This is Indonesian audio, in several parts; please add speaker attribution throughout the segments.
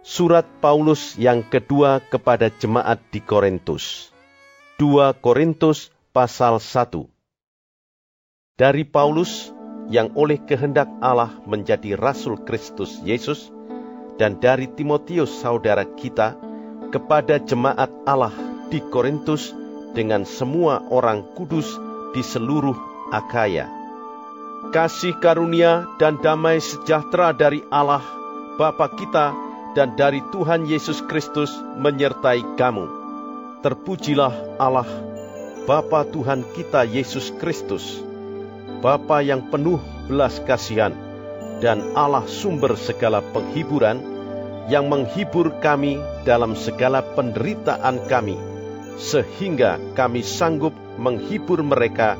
Speaker 1: Surat Paulus yang kedua kepada jemaat di Korintus. 2 Korintus pasal 1. Dari Paulus yang oleh kehendak Allah menjadi rasul Kristus Yesus dan dari Timotius saudara kita kepada jemaat Allah di Korintus dengan semua orang kudus di seluruh Akaya. Kasih karunia dan damai sejahtera dari Allah Bapa kita dan dari Tuhan Yesus Kristus menyertai kamu. Terpujilah Allah, Bapa Tuhan kita Yesus Kristus, Bapa yang penuh belas kasihan, dan Allah sumber segala penghiburan, yang menghibur kami dalam segala penderitaan kami, sehingga kami sanggup menghibur mereka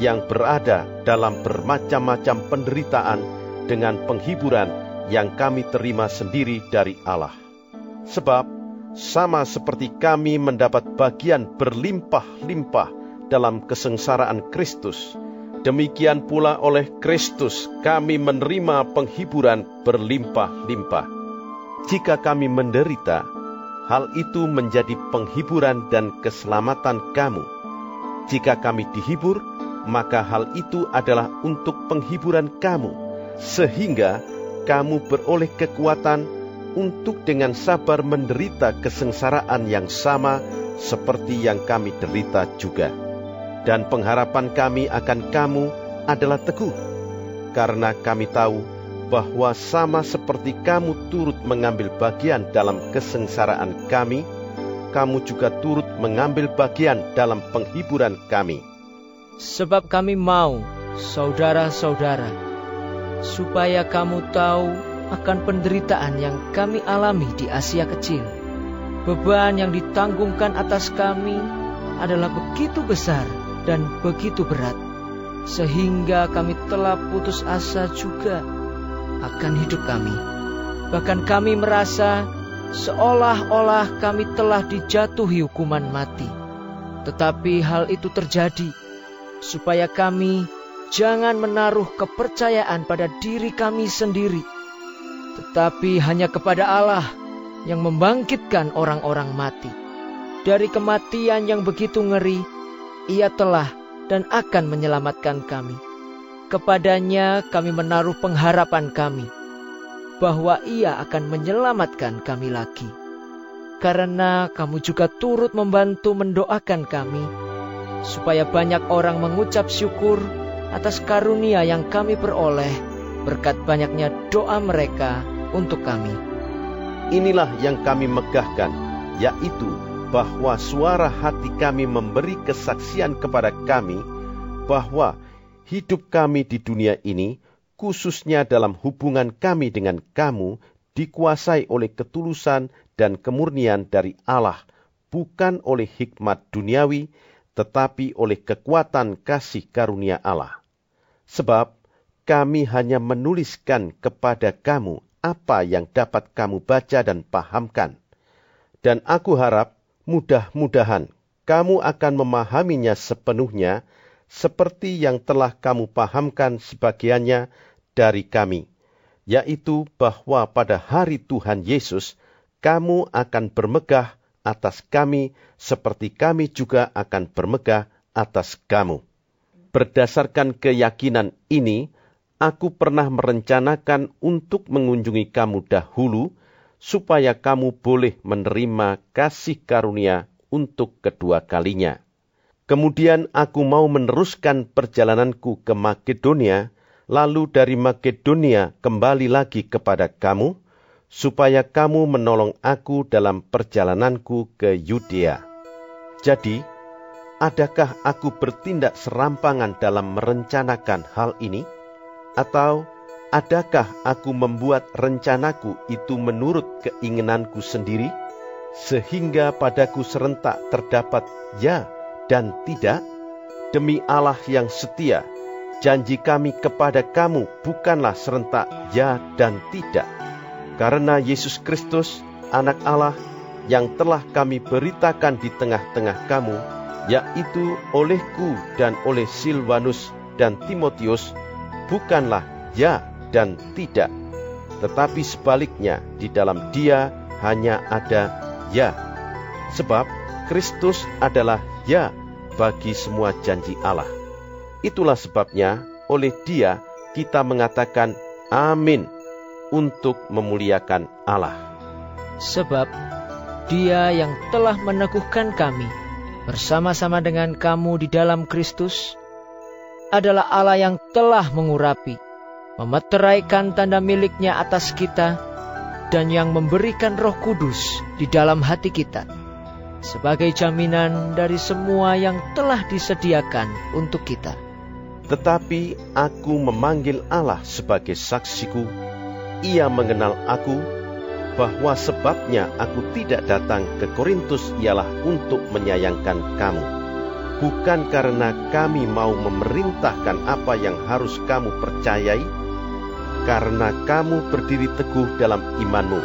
Speaker 1: yang berada dalam bermacam-macam penderitaan dengan penghiburan yang kami terima sendiri dari Allah. Sebab sama seperti kami mendapat bagian berlimpah-limpah dalam kesengsaraan Kristus, demikian pula oleh Kristus kami menerima penghiburan berlimpah-limpah. Jika kami menderita, hal itu menjadi penghiburan dan keselamatan kamu. Jika kami dihibur, maka hal itu adalah untuk penghiburan kamu, sehingga kamu beroleh kekuatan untuk dengan sabar menderita kesengsaraan yang sama seperti yang kami derita juga. Dan pengharapan kami akan kamu adalah teguh, karena kami tahu bahwa sama seperti kamu turut mengambil bagian dalam kesengsaraan kami, kamu juga turut mengambil bagian dalam penghiburan kami.
Speaker 2: Sebab kami mau, saudara-saudara, supaya kamu tahu akan penderitaan yang kami alami di Asia Kecil. Beban yang ditanggungkan atas kami adalah begitu besar dan begitu berat, sehingga kami telah putus asa juga akan hidup kami. Bahkan kami merasa seolah-olah kami telah dijatuhi hukuman mati. Tetapi hal itu terjadi supaya kami Jangan menaruh kepercayaan pada diri kami sendiri, tetapi hanya kepada Allah yang membangkitkan orang-orang mati. Dari kematian yang begitu ngeri, Ia telah dan akan menyelamatkan kami. Kepadanya kami menaruh pengharapan kami bahwa Ia akan menyelamatkan kami lagi. Karena kamu juga turut membantu mendoakan kami, supaya banyak orang mengucap syukur atas karunia yang kami peroleh berkat banyaknya doa mereka untuk kami.
Speaker 1: Inilah yang kami megahkan, yaitu bahwa suara hati kami memberi kesaksian kepada kami bahwa hidup kami di dunia ini, khususnya dalam hubungan kami dengan kamu, dikuasai oleh ketulusan dan kemurnian dari Allah, bukan oleh hikmat duniawi, tetapi oleh kekuatan kasih karunia Allah. Sebab kami hanya menuliskan kepada kamu apa yang dapat kamu baca dan pahamkan. Dan aku harap mudah-mudahan kamu akan memahaminya sepenuhnya seperti yang telah kamu pahamkan sebagiannya dari kami, yaitu bahwa pada hari Tuhan Yesus kamu akan bermegah atas kami seperti kami juga akan bermegah atas kamu. Berdasarkan keyakinan ini, aku pernah merencanakan untuk mengunjungi kamu dahulu, supaya kamu boleh menerima kasih karunia untuk kedua kalinya. Kemudian aku mau meneruskan perjalananku ke Makedonia, lalu dari Makedonia kembali lagi kepada kamu, supaya kamu menolong aku dalam perjalananku ke Yudea. Jadi, Adakah aku bertindak serampangan dalam merencanakan hal ini? Atau adakah aku membuat rencanaku itu menurut keinginanku sendiri, sehingga padaku serentak terdapat ya dan tidak? Demi Allah yang setia, janji kami kepada kamu bukanlah serentak ya dan tidak. Karena Yesus Kristus, anak Allah, yang telah kami beritakan di tengah-tengah kamu, yaitu olehku dan oleh Silvanus dan Timotius, bukanlah ya dan tidak, tetapi sebaliknya di dalam dia hanya ada ya. Sebab Kristus adalah ya bagi semua janji Allah. Itulah sebabnya oleh dia kita mengatakan amin untuk memuliakan Allah.
Speaker 2: Sebab dia yang telah meneguhkan kami bersama-sama dengan kamu di dalam Kristus adalah Allah yang telah mengurapi, memeteraikan tanda miliknya atas kita, dan yang memberikan roh kudus di dalam hati kita, sebagai jaminan dari semua yang telah disediakan untuk kita.
Speaker 1: Tetapi aku memanggil Allah sebagai saksiku, ia mengenal aku, bahwa sebabnya aku tidak datang ke Korintus ialah untuk menyayangkan kamu. Bukan karena kami mau memerintahkan apa yang harus kamu percayai, karena kamu berdiri teguh dalam imanmu.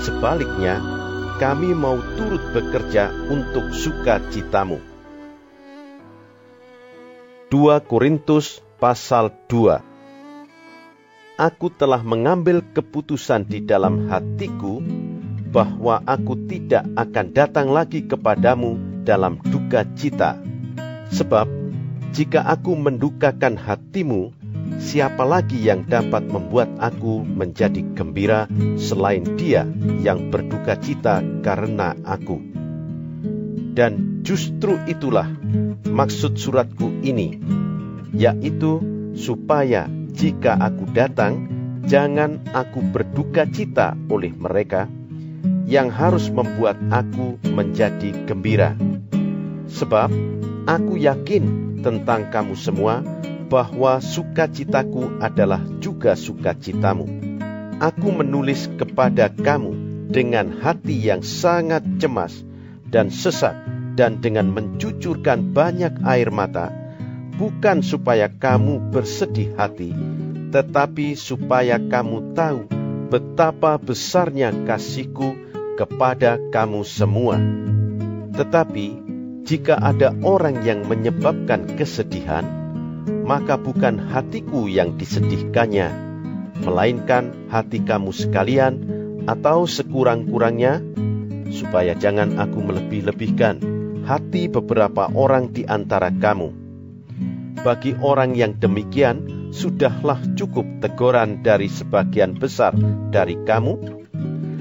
Speaker 1: Sebaliknya, kami mau turut bekerja untuk sukacitamu. 2 Korintus pasal 2 aku telah mengambil keputusan di dalam hatiku bahwa aku tidak akan datang lagi kepadamu dalam duka cita. Sebab jika aku mendukakan hatimu, siapa lagi yang dapat membuat aku menjadi gembira selain dia yang berduka cita karena aku? Dan justru itulah maksud suratku ini, yaitu supaya jika aku datang, jangan aku berduka cita oleh mereka yang harus membuat aku menjadi gembira. Sebab aku yakin tentang kamu semua bahwa sukacitaku adalah juga sukacitamu. Aku menulis kepada kamu dengan hati yang sangat cemas dan sesak dan dengan mencucurkan banyak air mata bukan supaya kamu bersedih hati, tetapi supaya kamu tahu betapa besarnya kasihku kepada kamu semua. Tetapi jika ada orang yang menyebabkan kesedihan, maka bukan hatiku yang disedihkannya, melainkan hati kamu sekalian atau sekurang-kurangnya, supaya jangan aku melebih-lebihkan hati beberapa orang di antara kamu bagi orang yang demikian, sudahlah cukup teguran dari sebagian besar dari kamu,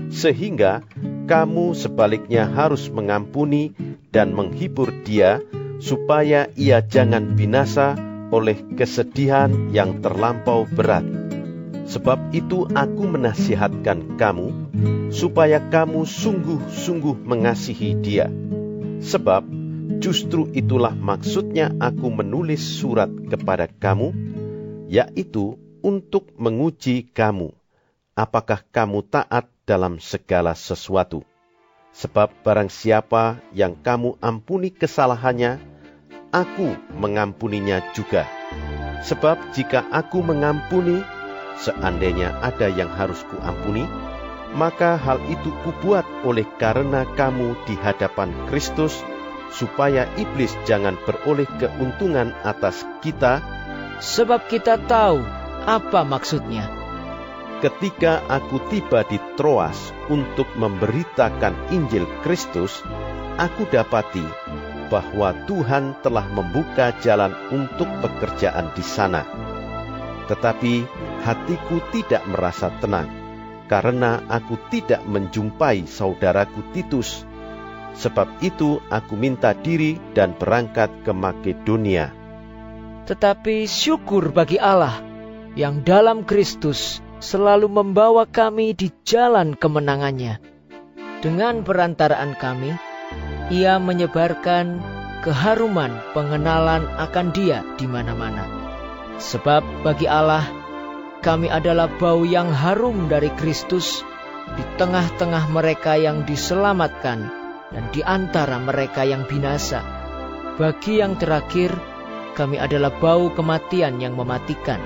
Speaker 1: sehingga kamu sebaliknya harus mengampuni dan menghibur dia, supaya ia jangan binasa oleh kesedihan yang terlampau berat. Sebab itu, aku menasihatkan kamu, supaya kamu sungguh-sungguh mengasihi dia, sebab Justru itulah maksudnya aku menulis surat kepada kamu, yaitu untuk menguji kamu, apakah kamu taat dalam segala sesuatu. Sebab barang siapa yang kamu ampuni kesalahannya, aku mengampuninya juga. Sebab jika aku mengampuni, seandainya ada yang harus kuampuni, maka hal itu kubuat oleh karena kamu di hadapan Kristus, supaya iblis jangan beroleh keuntungan atas kita,
Speaker 2: sebab kita tahu apa maksudnya.
Speaker 1: Ketika aku tiba di Troas untuk memberitakan Injil Kristus, aku dapati bahwa Tuhan telah membuka jalan untuk pekerjaan di sana. Tetapi hatiku tidak merasa tenang, karena aku tidak menjumpai saudaraku Titus, Sebab itu aku minta diri dan berangkat ke Makedonia.
Speaker 2: Tetapi syukur bagi Allah yang dalam Kristus selalu membawa kami di jalan kemenangannya. Dengan perantaraan kami, ia menyebarkan keharuman pengenalan akan dia di mana-mana. Sebab bagi Allah, kami adalah bau yang harum dari Kristus di tengah-tengah mereka yang diselamatkan dan di antara mereka yang binasa. Bagi yang terakhir, kami adalah bau kematian yang mematikan.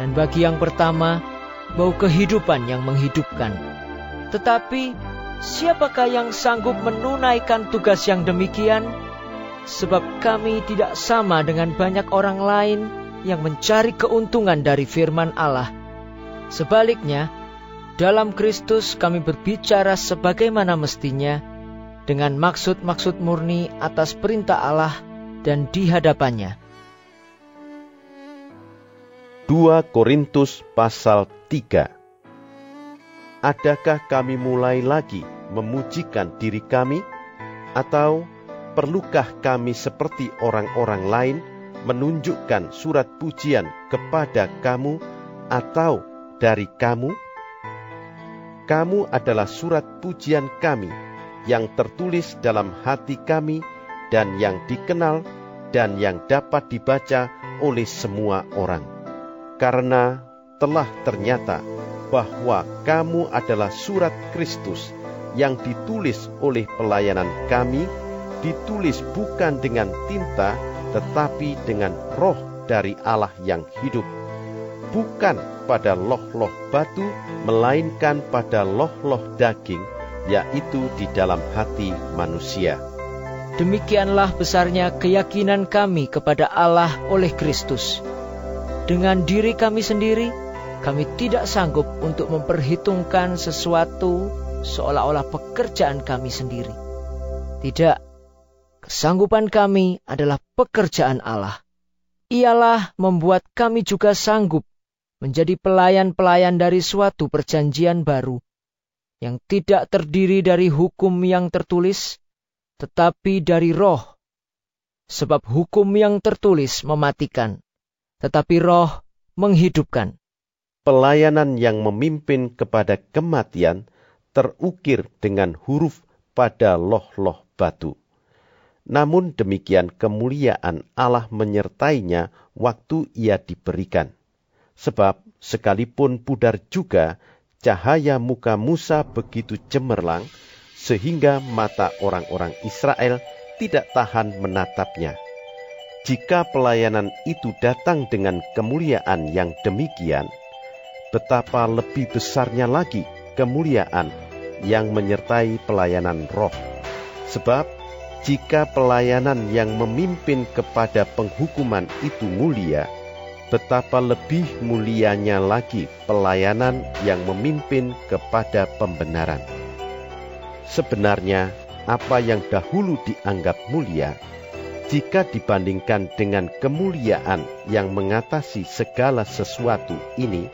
Speaker 2: Dan bagi yang pertama, bau kehidupan yang menghidupkan. Tetapi, siapakah yang sanggup menunaikan tugas yang demikian? Sebab kami tidak sama dengan banyak orang lain yang mencari keuntungan dari firman Allah. Sebaliknya, dalam Kristus kami berbicara sebagaimana mestinya, dengan maksud-maksud murni atas perintah Allah dan di hadapannya.
Speaker 1: 2 Korintus pasal 3 Adakah kami mulai lagi memujikan diri kami? Atau perlukah kami seperti orang-orang lain menunjukkan surat pujian kepada kamu atau dari kamu? Kamu adalah surat pujian kami yang tertulis dalam hati kami dan yang dikenal dan yang dapat dibaca oleh semua orang. Karena telah ternyata bahwa kamu adalah surat Kristus yang ditulis oleh pelayanan kami, ditulis bukan dengan tinta, tetapi dengan roh dari Allah yang hidup. Bukan pada loh-loh batu, melainkan pada loh-loh daging, yaitu di dalam hati manusia.
Speaker 2: Demikianlah besarnya keyakinan kami kepada Allah oleh Kristus. Dengan diri kami sendiri, kami tidak sanggup untuk memperhitungkan sesuatu seolah-olah pekerjaan kami sendiri. Tidak, kesanggupan kami adalah pekerjaan Allah. Ialah membuat kami juga sanggup menjadi pelayan-pelayan dari suatu perjanjian baru yang tidak terdiri dari hukum yang tertulis, tetapi dari roh. Sebab hukum yang tertulis mematikan, tetapi roh menghidupkan.
Speaker 1: Pelayanan yang memimpin kepada kematian terukir dengan huruf pada loh-loh batu. Namun demikian kemuliaan Allah menyertainya waktu ia diberikan. Sebab sekalipun pudar juga cahaya muka Musa begitu cemerlang, sehingga mata orang-orang Israel tidak tahan menatapnya. Jika pelayanan itu datang dengan kemuliaan yang demikian, betapa lebih besarnya lagi kemuliaan yang menyertai pelayanan roh. Sebab jika pelayanan yang memimpin kepada penghukuman itu mulia, betapa lebih mulianya lagi pelayanan yang memimpin kepada pembenaran. Sebenarnya, apa yang dahulu dianggap mulia, jika dibandingkan dengan kemuliaan yang mengatasi segala sesuatu ini,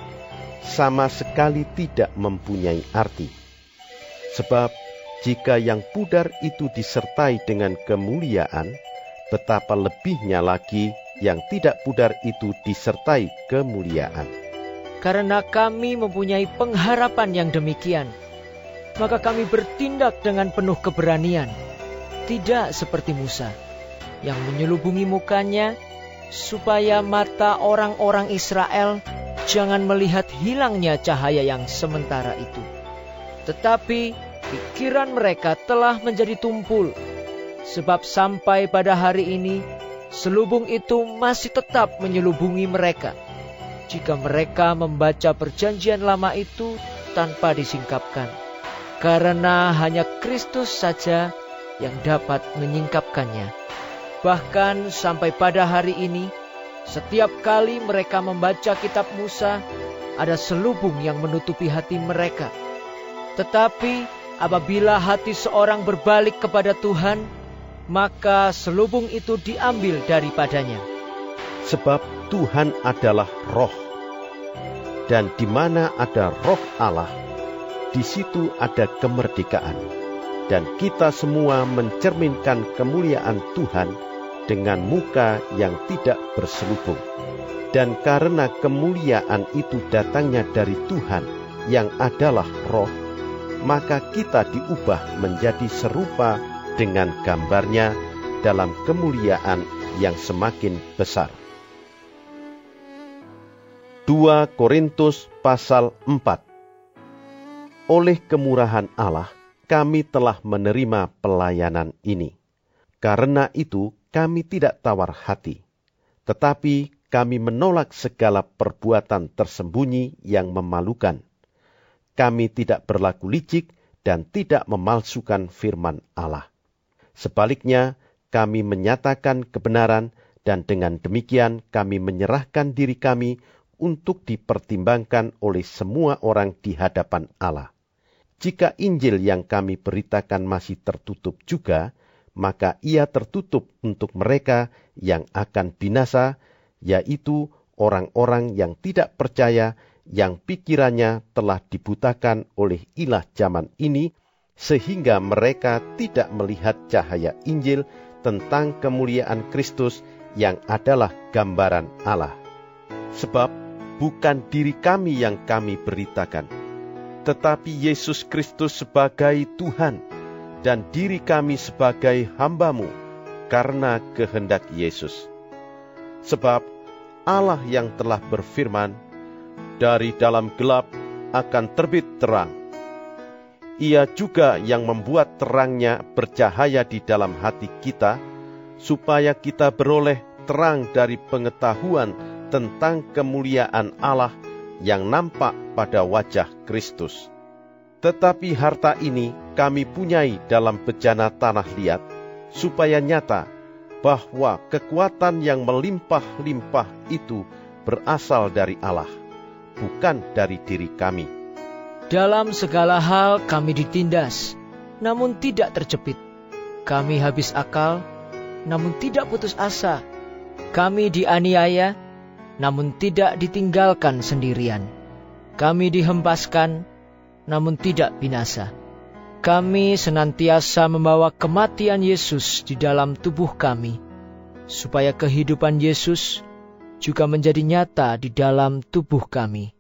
Speaker 1: sama sekali tidak mempunyai arti. Sebab, jika yang pudar itu disertai dengan kemuliaan, betapa lebihnya lagi yang tidak pudar itu disertai kemuliaan.
Speaker 2: Karena kami mempunyai pengharapan yang demikian, maka kami bertindak dengan penuh keberanian, tidak seperti Musa yang menyelubungi mukanya supaya mata orang-orang Israel jangan melihat hilangnya cahaya yang sementara itu. Tetapi pikiran mereka telah menjadi tumpul, sebab sampai pada hari ini selubung itu masih tetap menyelubungi mereka. Jika mereka membaca perjanjian lama itu tanpa disingkapkan karena hanya Kristus saja yang dapat menyingkapkannya. Bahkan sampai pada hari ini, setiap kali mereka membaca kitab Musa, ada selubung yang menutupi hati mereka. Tetapi apabila hati seorang berbalik kepada Tuhan, maka selubung itu diambil daripadanya.
Speaker 1: Sebab Tuhan adalah roh, dan di mana ada roh Allah, di situ ada kemerdekaan, dan kita semua mencerminkan kemuliaan Tuhan dengan muka yang tidak berselubung. Dan karena kemuliaan itu datangnya dari Tuhan yang adalah roh, maka kita diubah menjadi serupa dengan gambarnya dalam kemuliaan yang semakin besar. 2 Korintus pasal 4 Oleh kemurahan Allah, kami telah menerima pelayanan ini. Karena itu, kami tidak tawar hati, tetapi kami menolak segala perbuatan tersembunyi yang memalukan. Kami tidak berlaku licik dan tidak memalsukan firman Allah. Sebaliknya, kami menyatakan kebenaran, dan dengan demikian kami menyerahkan diri kami untuk dipertimbangkan oleh semua orang di hadapan Allah. Jika Injil yang kami beritakan masih tertutup juga, maka ia tertutup untuk mereka yang akan binasa, yaitu orang-orang yang tidak percaya, yang pikirannya telah dibutakan oleh ilah zaman ini, sehingga mereka tidak melihat cahaya Injil tentang kemuliaan Kristus yang adalah gambaran Allah. Sebab bukan diri kami yang kami beritakan, tetapi Yesus Kristus sebagai Tuhan dan diri kami sebagai hambamu karena kehendak Yesus. Sebab Allah yang telah berfirman, dari dalam gelap akan terbit terang ia juga yang membuat terangnya bercahaya di dalam hati kita, supaya kita beroleh terang dari pengetahuan tentang kemuliaan Allah yang nampak pada wajah Kristus. Tetapi harta ini kami punyai dalam bejana tanah liat, supaya nyata bahwa kekuatan yang melimpah-limpah itu berasal dari Allah, bukan dari diri kami.
Speaker 2: Dalam segala hal kami ditindas, namun tidak terjepit. Kami habis akal, namun tidak putus asa. Kami dianiaya, namun tidak ditinggalkan sendirian. Kami dihempaskan, namun tidak binasa. Kami senantiasa membawa kematian Yesus di dalam tubuh kami, supaya kehidupan Yesus juga menjadi nyata di dalam tubuh kami.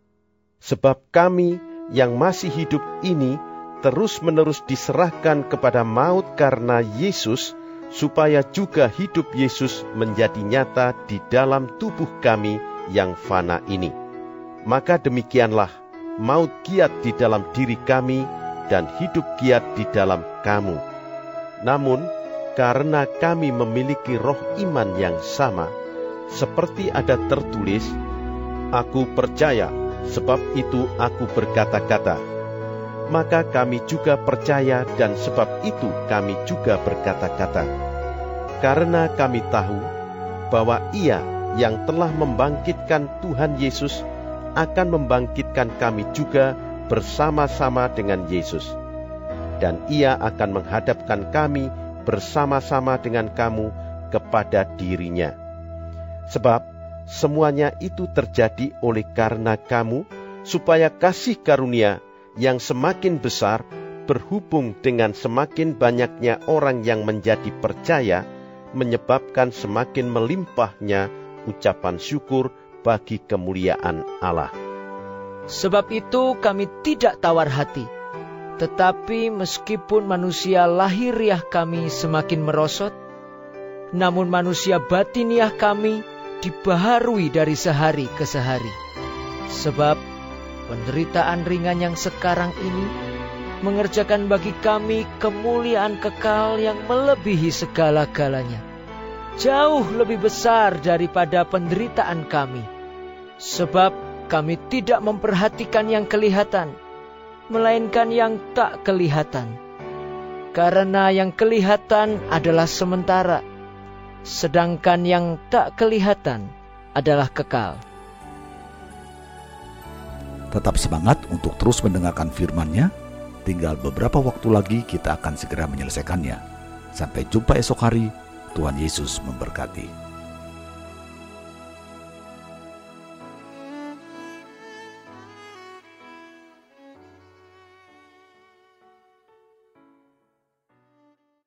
Speaker 1: Sebab kami yang masih hidup ini terus-menerus diserahkan kepada maut karena Yesus, supaya juga hidup Yesus menjadi nyata di dalam tubuh kami yang fana ini. Maka demikianlah, maut giat di dalam diri kami dan hidup giat di dalam kamu. Namun, karena kami memiliki roh iman yang sama, seperti ada tertulis, Aku percaya sebab itu aku berkata-kata. Maka kami juga percaya dan sebab itu kami juga berkata-kata. Karena kami tahu bahwa ia yang telah membangkitkan Tuhan Yesus akan membangkitkan kami juga bersama-sama dengan Yesus. Dan ia akan menghadapkan kami bersama-sama dengan kamu kepada dirinya. Sebab Semuanya itu terjadi oleh karena kamu, supaya kasih karunia yang semakin besar berhubung dengan semakin banyaknya orang yang menjadi percaya, menyebabkan semakin melimpahnya ucapan syukur bagi kemuliaan Allah.
Speaker 2: Sebab itu kami tidak tawar hati, tetapi meskipun manusia lahiriah kami semakin merosot, namun manusia batiniah kami dibaharui dari sehari ke sehari. Sebab penderitaan ringan yang sekarang ini mengerjakan bagi kami kemuliaan kekal yang melebihi segala-galanya. Jauh lebih besar daripada penderitaan kami. Sebab kami tidak memperhatikan yang kelihatan, melainkan yang tak kelihatan. Karena yang kelihatan adalah sementara, sedangkan yang tak kelihatan adalah kekal.
Speaker 3: Tetap semangat untuk terus mendengarkan firman-Nya. Tinggal beberapa waktu lagi kita akan segera menyelesaikannya. Sampai jumpa esok hari. Tuhan Yesus memberkati.